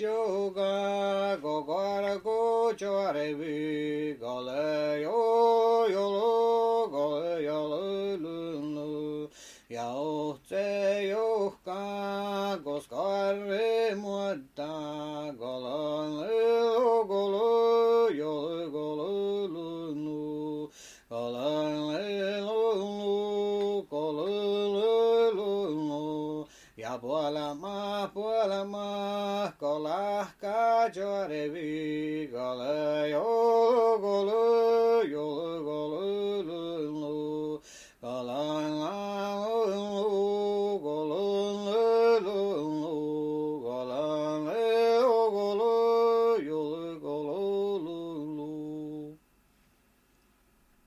Yoga Gogara Gocharevi Gale Yo Ja uhtse juhkaa, koska arre muodtaa, kolon lukulu, jolkulu lunnu, kolon kolu kolulu lunnu. Ja puolema, puolema, kolahka jorevi, kole jolkulu